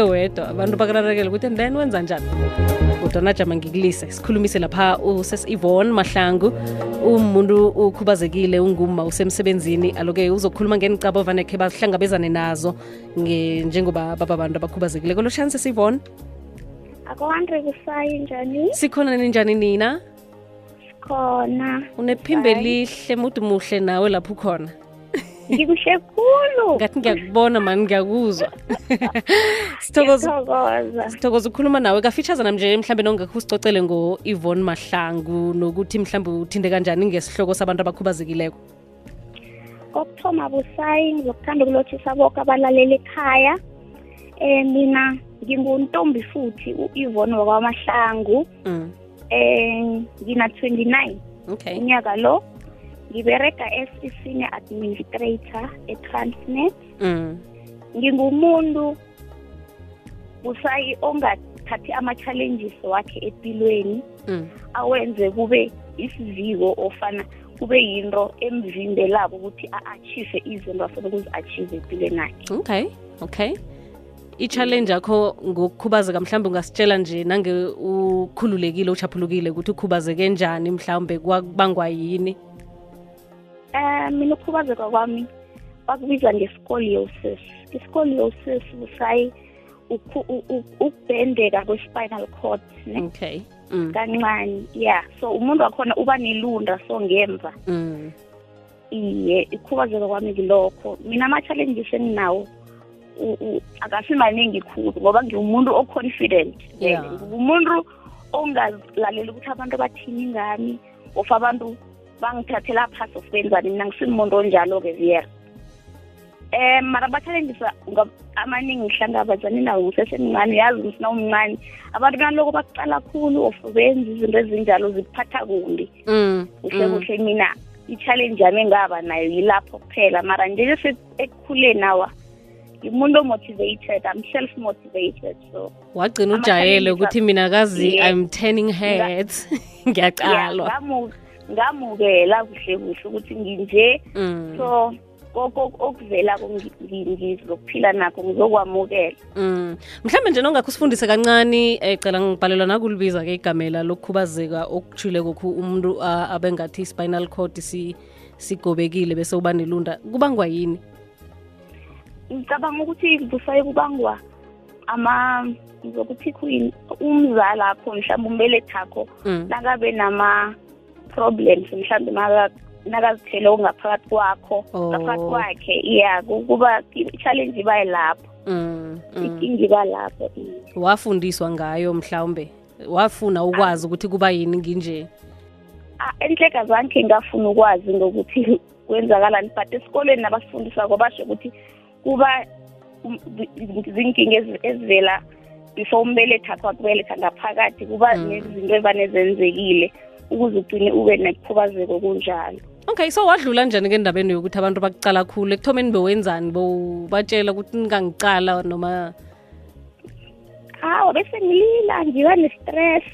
wedwa abantu bakulalekela ukuthi then wenza njani? Kodwa najama ngikulise sikhulumise lapha uses ivon Mahlangu umuntu ukhubazekile unguma usemsebenzini. Aloke uzokhuluma ngenicabo vanekhe bahlangabezane nazo nge- njengoba baba bantu abakhubazekile. Kolo chance sesivon kusayi njani? Sikhona ninjani nina? Sikhona. Unephimbe lihle mudu muhle nawe lapho ukhona ngikuhle khulu ngathi ngiyakubona mani ngiyakuzwa. Sithokoza ukukhuluma nawe. Kafitshazana nje mhlambe nongekho usicocele ngo-yvonne mahlangu nokuthi mhlambe uthinde kanjani ngesihloko sabantu abakhubazekileko? Kokuthoma busayi ngizokuthanda ukulothisa boke abalalela ekhaya. Um mina nginguntombi futhi u-ivone wakwamahlangu. Mm. um ngina-29 okay. Unyaka lo ngiberega as i-senior administrator e-transnet mm. ngingumuntu busayi ongathathi ama-challenges wakhe empilweni Mm. awenze kube isiviko ofana kube yinto emvimbelako ukuthi a-achieve izinto afuna ukuzi-achieve empilweni yakhe okay okay i-challenge yakho ngokukhubazeka mhlawumbe ungasitshela nje nange ukhululekile uchaphulukile ukuthi ukhubazeke njani mhlawumbe kwabangwa yini um mina ukukhubazeka kwami bakubiza nge-scoliosis i-scoliosis busayi ukubhendeka kwe-spinal cord ne okay mm. kancane ya so umuntu wakhona uba nelunda so ngemva Mm. iye ikhubazeka kwami kilokho mina ama-challenges enginawo akasimaningi khulu ngoba ngiwumuntu o-confident Yeah. ngumuntu ongalaleli ukuthi abantu bathini ngami of abantu bangithathela phasi of benzani mina ngisimuntu onjalo-ke viera um mara ama-challenges nga- amaningi ngihlangabezane nawo ngisesemncane yazi ngisina umncane abantu naloko bakucala khulu of benza izinto ezinjalo zikuphatha kumbi Mm. kuhle Mm. kuhle mina i-challenge yami engaba nayo yilapho kuphela mara nje se ekukhuleni awa ngimuntu o-motivated i'm self motivated so wagcina ujayele ukuthi mina kazi Yeah. i'm turning heads yeah, ngiyaqalwa ngamu- ngamukela kuhle kuhle ukuthi nginje Mm. so konke okuvelako ngi- ngi- ngizokuphila nakho ngizokwamukela Mm. mhlawumbe nje nongakho usifundise kancane eh cela ngibhalelwa nakulibiza ke igamela lokukhubazeka okuthile kokhu umuntu ah, abe ngathi i-spinal cord si sigobekile bese uba nelunda kubangwa yini ngicabanga ukuthi busaye kubangwa ama ngizokuthi kuyini umzali akho mhlawumbe umbelethakho Mm. nakabe nama-problems mhlawumbe nakazithele okungaphakathi kwakho Oh. ngaphakathi kwakhe iya ku- kuba i-challenge iba lapho Mm. Mm. inkinga iba lapho wafundiswa ngayo mhlawumbe wafuna ukwazi ukuthi kuba yini nginje Ah, enhleka zange ngafuna ukwazi ngokuthi kwenzakalani but esikolweni nabasifundisako basho ukuthi kuba zi- zinkinga ezi- ezivela before umbelethi akho akubeletha ngaphakathi kuba Mm. nezinto evane zenzekile ukuze ugcine ube nekhubazeko kunjalo. Okay so wadlula njani ke endabeni yokuthi abantu bakucala khulu? Ekuthomeni bewenzani? Bowubatshela ukuthi ningangicala noma? Hawa bese ngilila ngiba ne-stress.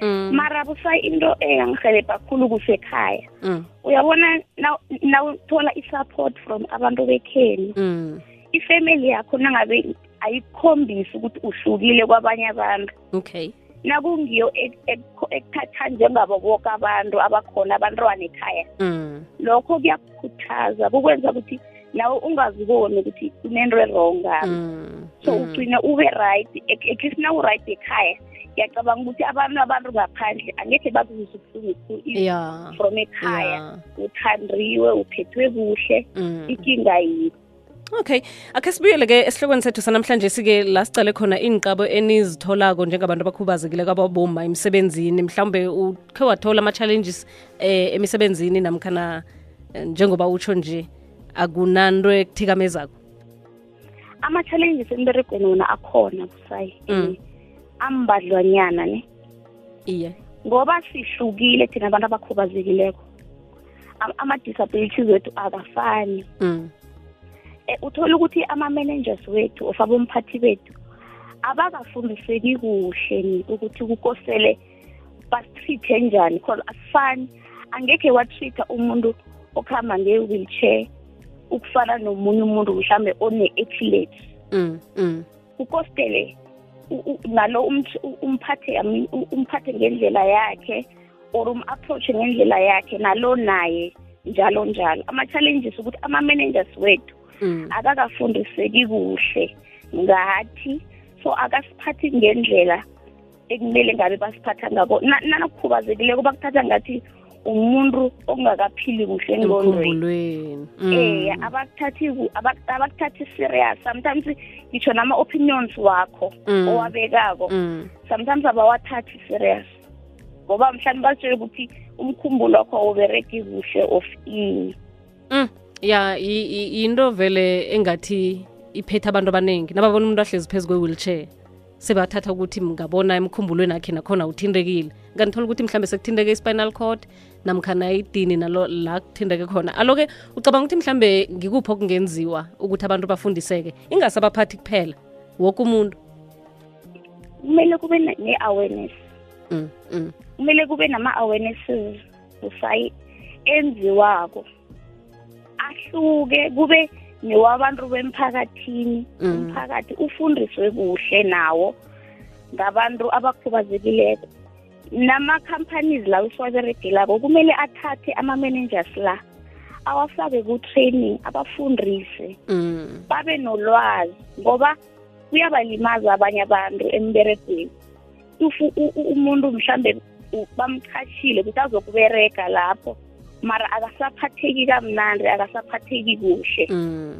Mm. mara busayi into engangihelebha khulu kusekhaya. Mm. uyabona na- nawuthola i-support from abantu bekheni Mm. ifamily yakho nangabe ayikhombisi ukuthi uhlukile kwabanye abantu. Okay. Nakungiyo ek- ek- ekuthatha njengabo boke abantu abakhona abantwana ekhaya Mm. lokho kuyakukhuthaza kukwenza ukuthi nawe ungaziboni ukuthi kunento e-wrong ngami Mm. so Mm. ugcine ube right at least na u-right ekhaya ngiyacabanga ukuthi abantu abantu ngaphandle angekhe bakuzwe ubuhlungu yeah from ekhaya yeah uthandriwe uphethwe kuhle Mm. inkinga yikho okay akhe sibuyele ke esihlokweni sethu sanamhlanje sike la sicale khona iy'nqabo enizitholako njengabantu abakhubazekile kwababoma emsebenzini. Mhlawumbe ukhe wathola ama-challenges eh, emisebenzini namkhana eh, njengoba utsho nje akunanto ekuthikamezako. Ama-challenges emberegweni wona akhona busayi Mm. ambadlwanyana ne. Iye. Ngoba sihlukile thina abantu abakhubazekileko Am- ama-disabilities wethu akafani mm. E, uthola ukuthi ama-managers wethu of abomphathi bethu abakafundiseki kuhle ni ukuthi kukosele basitreat-e njani because asifani angekhe watreat-a umuntu okuhamba nge-wheelchair ukufana nomunye umuntu mhlambe one-athlete mm, mm. kukostele u- u- nalo umphathe umphathe ngendlela yakhe or um-approach ngendlela yakhe nalo naye njalo njalo ama-challenges ukuthi ama-managers wethu. Akakafundiseki kuhle ngathi so akasiphathi ngendlela ekumele ngabe basiphatha ngako Na- nanokukhubazekileko bakuthatha ngathi umuntu ongakaphili kuhle engqondweni Mm. eh abakuthathi ku- abak- abakuthathi serious sometimes ngitsho nama-opinions wakho Mm. owabekako Mm. sometimes abawathathi serious ngoba mhlawumbe bazitshele ukuthi umkhumbulo wakho awubereki kuhle of ini Mm. Ya into vele engathi iphethe abantu abaningi nababona umuntu ahlezi phezu kwe-wheelchair sebathatha ukuthi ngabona emkhumbulweni akhe nakhona uthintekile nganithola ukuthi mhlawumbe sekuthinteke i-spinal cord namkhana idini nalo la kuthinteke khona. Alo-ke ucabanga ukuthi mhlawumbe ngikuphi okungenziwa ukuthi abantu bafundiseke? Ingase abaphathi kuphela woke umuntu. Kumele kube ne- ne-awareness. Mm. Mm. kumele kube nama-awarenesses enziwako. Ahluke kube newabantu bemphakathini Mm. umphakathi ufundiswe kuhle nawo ngabantu abakhubazekileko nama-companies la usiwaberegelako kumele athathe ama-managers la awafake ku-training abafundise Mm. babe nolwazi ngoba kuyabalimaza abanye abantu emberegweni if umuntu mhlambe bamchashile ukuthi azokuberega lapho mara akasaphatheki kamnandi akasaphatheki kuhle. Mm.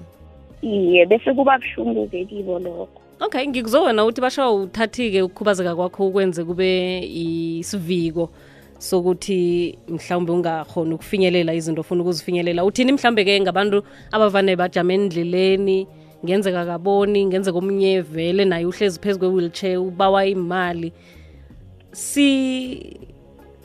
iye bese kuba buhlungu-ke kibo lokho. Okay ngikuzowena ukuthi basho uthathi-ke ukukhubazeka kwakho ukwenze kube isiviko sokuthi mhlawumbe ungakhona ukufinyelela izinto ofuna ukuzifinyelela. Uthini mhlawumbe-ke ngabantu abavane bajame endleleni ngenzeka kaboni ngenzeka omunye vele naye uhlezi phezu kwe-wheelchair ubawa imali. Si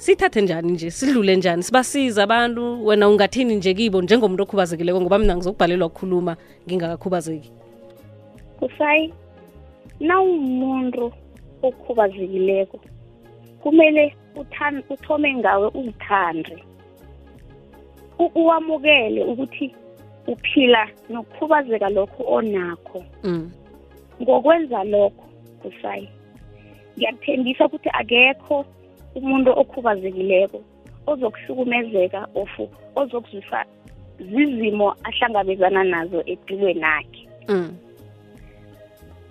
sithathe njani nje sidlule njani sibasiza abantu wena ungathini nje kibo njengomuntu okhubazekileko? Ngoba mina ngizokubhalelwa ukukhuluma ngingakakhubazeki kusayi nawumuntu okhubazekileko kumele uthan- uthome ngawe uzithande U- uwamukele ukuthi uphila nokukhubazeka lokho onakho. Mm. ngokwenza lokho kusayi ngiyakuthembisa ukuthi akekho umuntu okhubazekileko ozokuhlukumezeka ofu ozokuzwisa zizimo ahlangabezana nazo empilweni akhe Mm.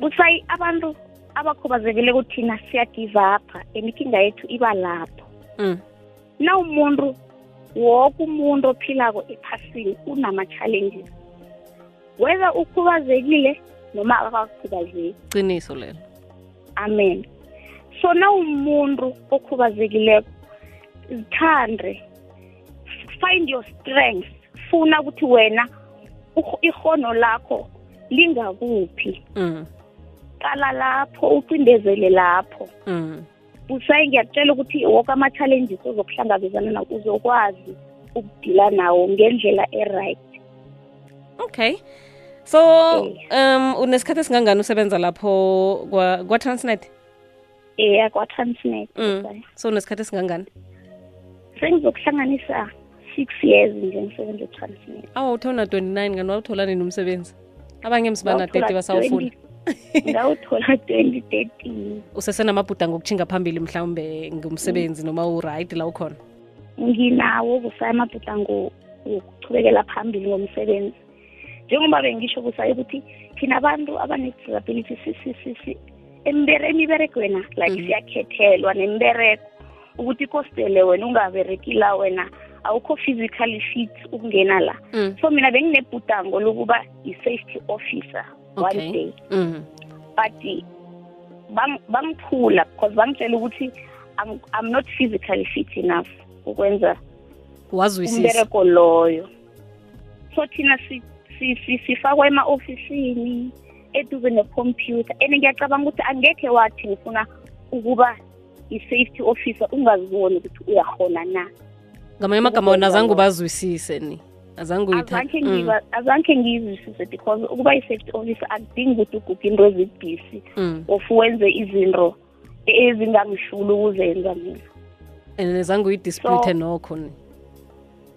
kusayi abantu abakhubazekileko thina siyagivapha emikinga yethu iba lapho. Mm. na umuntu woke umuntu ophilako ephasini unama-challenges. Whether ukhubazekile noma akakhubazeki qiniso lelo. Amen. So na umuntu okhubazekileko zithande find your strength. Funa ukuthi wena ukh- ikhono lakho lingakuphi. Mm. qala lapho ucindezele lapho. Mm. busayi ngiyakutshela ukuthi woke ama-challenges ozokuhlangabezana nawo uzokwazi ukudila nawo ngendlela e-right. Okay. So Eh. um unesikhathi esingangani usebenza lapho kwa- kwa-transnet eya kwa-transnet mm. Busayi. so unesikhathi esingangani? Sengizokuhlanganisa six years nje ngisebenza e-transnet awa uthe una 29 ngani wawuthola nini umsebenzi abanye msibana Ngawuthola tete basawufuna 20 ngawuthola 2013 usesenamabhuda ngokuthinga phambili mhlawumbe ngumsebenzi noma uright la ukhona? Nginawo kusaya amabhudango wokuchubekela phambili ngomsebenzi. Njengoba bengisho kusaye ukuthi thina abantu abane-disability si- si- si- si- embere- emiberegweni like Mhm. siyakhethelwa nembereko ukuthi kostele wena ungabereki la wena awukho physically fit ukungena la mm. so mina benginebhudango lokuba i-safety officer one Okay. day Mm. but bang- bangiphula because bangitshela ukuthi I'm, i'm not physically fit enough ukwenza umbereko loyo so thina si- si- si- sifakwa ema-ofisini eduze necomputer and ngiyacabanga ukuthi angekhe wathi ngifuna ukuba i-safety officer ungaziboni ukuthi uyakhona na ngamanye amagama wena ukwenza azange lokho. ubazwisise ni azange uyitha- azange Mm. ngiba- azange ngiyizwisise because ukuba i-safety officer akudingi ukuthi uguge into ezibhisi Mm. of wenze izinto ezingangishuli ukuzenza mina and azange uyidispute So- nokho ni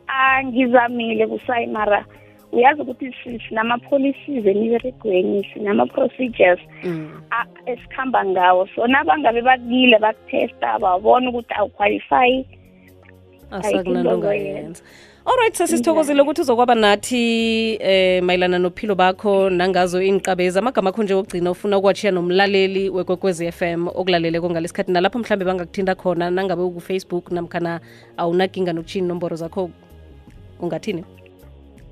angizamile kusayi mara uyazi ukuthi si- sinama-policies emiberegweni sinama-procedures Mm. esikhamba ngawo. So nabangabe bakile bakutesta babona ukuthi awuqualify asakunalungayenza allright sasisithokozile ukuthi uzokwaba nathi eh mayelana nophilo bakho nangazo iniqabezi amagama akho nje wokugcina ufuna ukwatshiya nomlaleli wekwekwezi FM okulaleleko ngalesikhathi nalapho mhlambe bangakuthinda khona nangabe ukufacebook namkhana awunakinga nokutshini nomboro zakho ungathini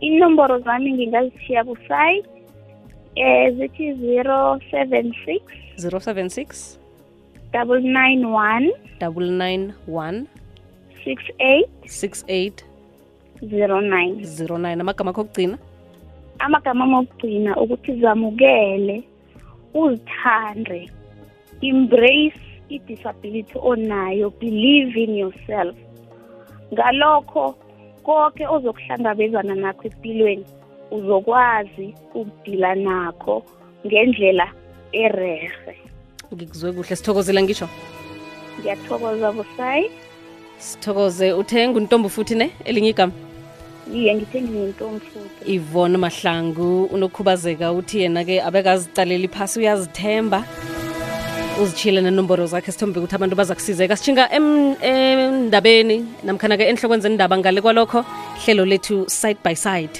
inomboro zami ngingazithiya busayi um zithi zero seven six 076 double nine one 991 six eight 68 zero nine. 09 amagama akho okugcina amagama amokugcina ukuthi zamukele uzithande embrace i-disability onayo believe in yourself. Ngalokho konke ozokuhlangabezana nakho empilweni uzokwazi ukudila nakho ngendlela erehe ngikuzwe kuhle. Sithokozile ngisho ngiyathokoza busayi sithokoze. Uthenga untombo futhi ne? Elinye igama? Iye ngithe nginentomfuthi Yvonne Mahlangu unokhubazeka uthi yena-ke abekazicalela iphasi uyazithemba uzitshile nenomboro zakhe sithombe ukuthi abantu bazakusizeka sitshinga em- endabeni namkhana-ke enhlokweni zendaba ngale kwalokho hlelo lethu side by side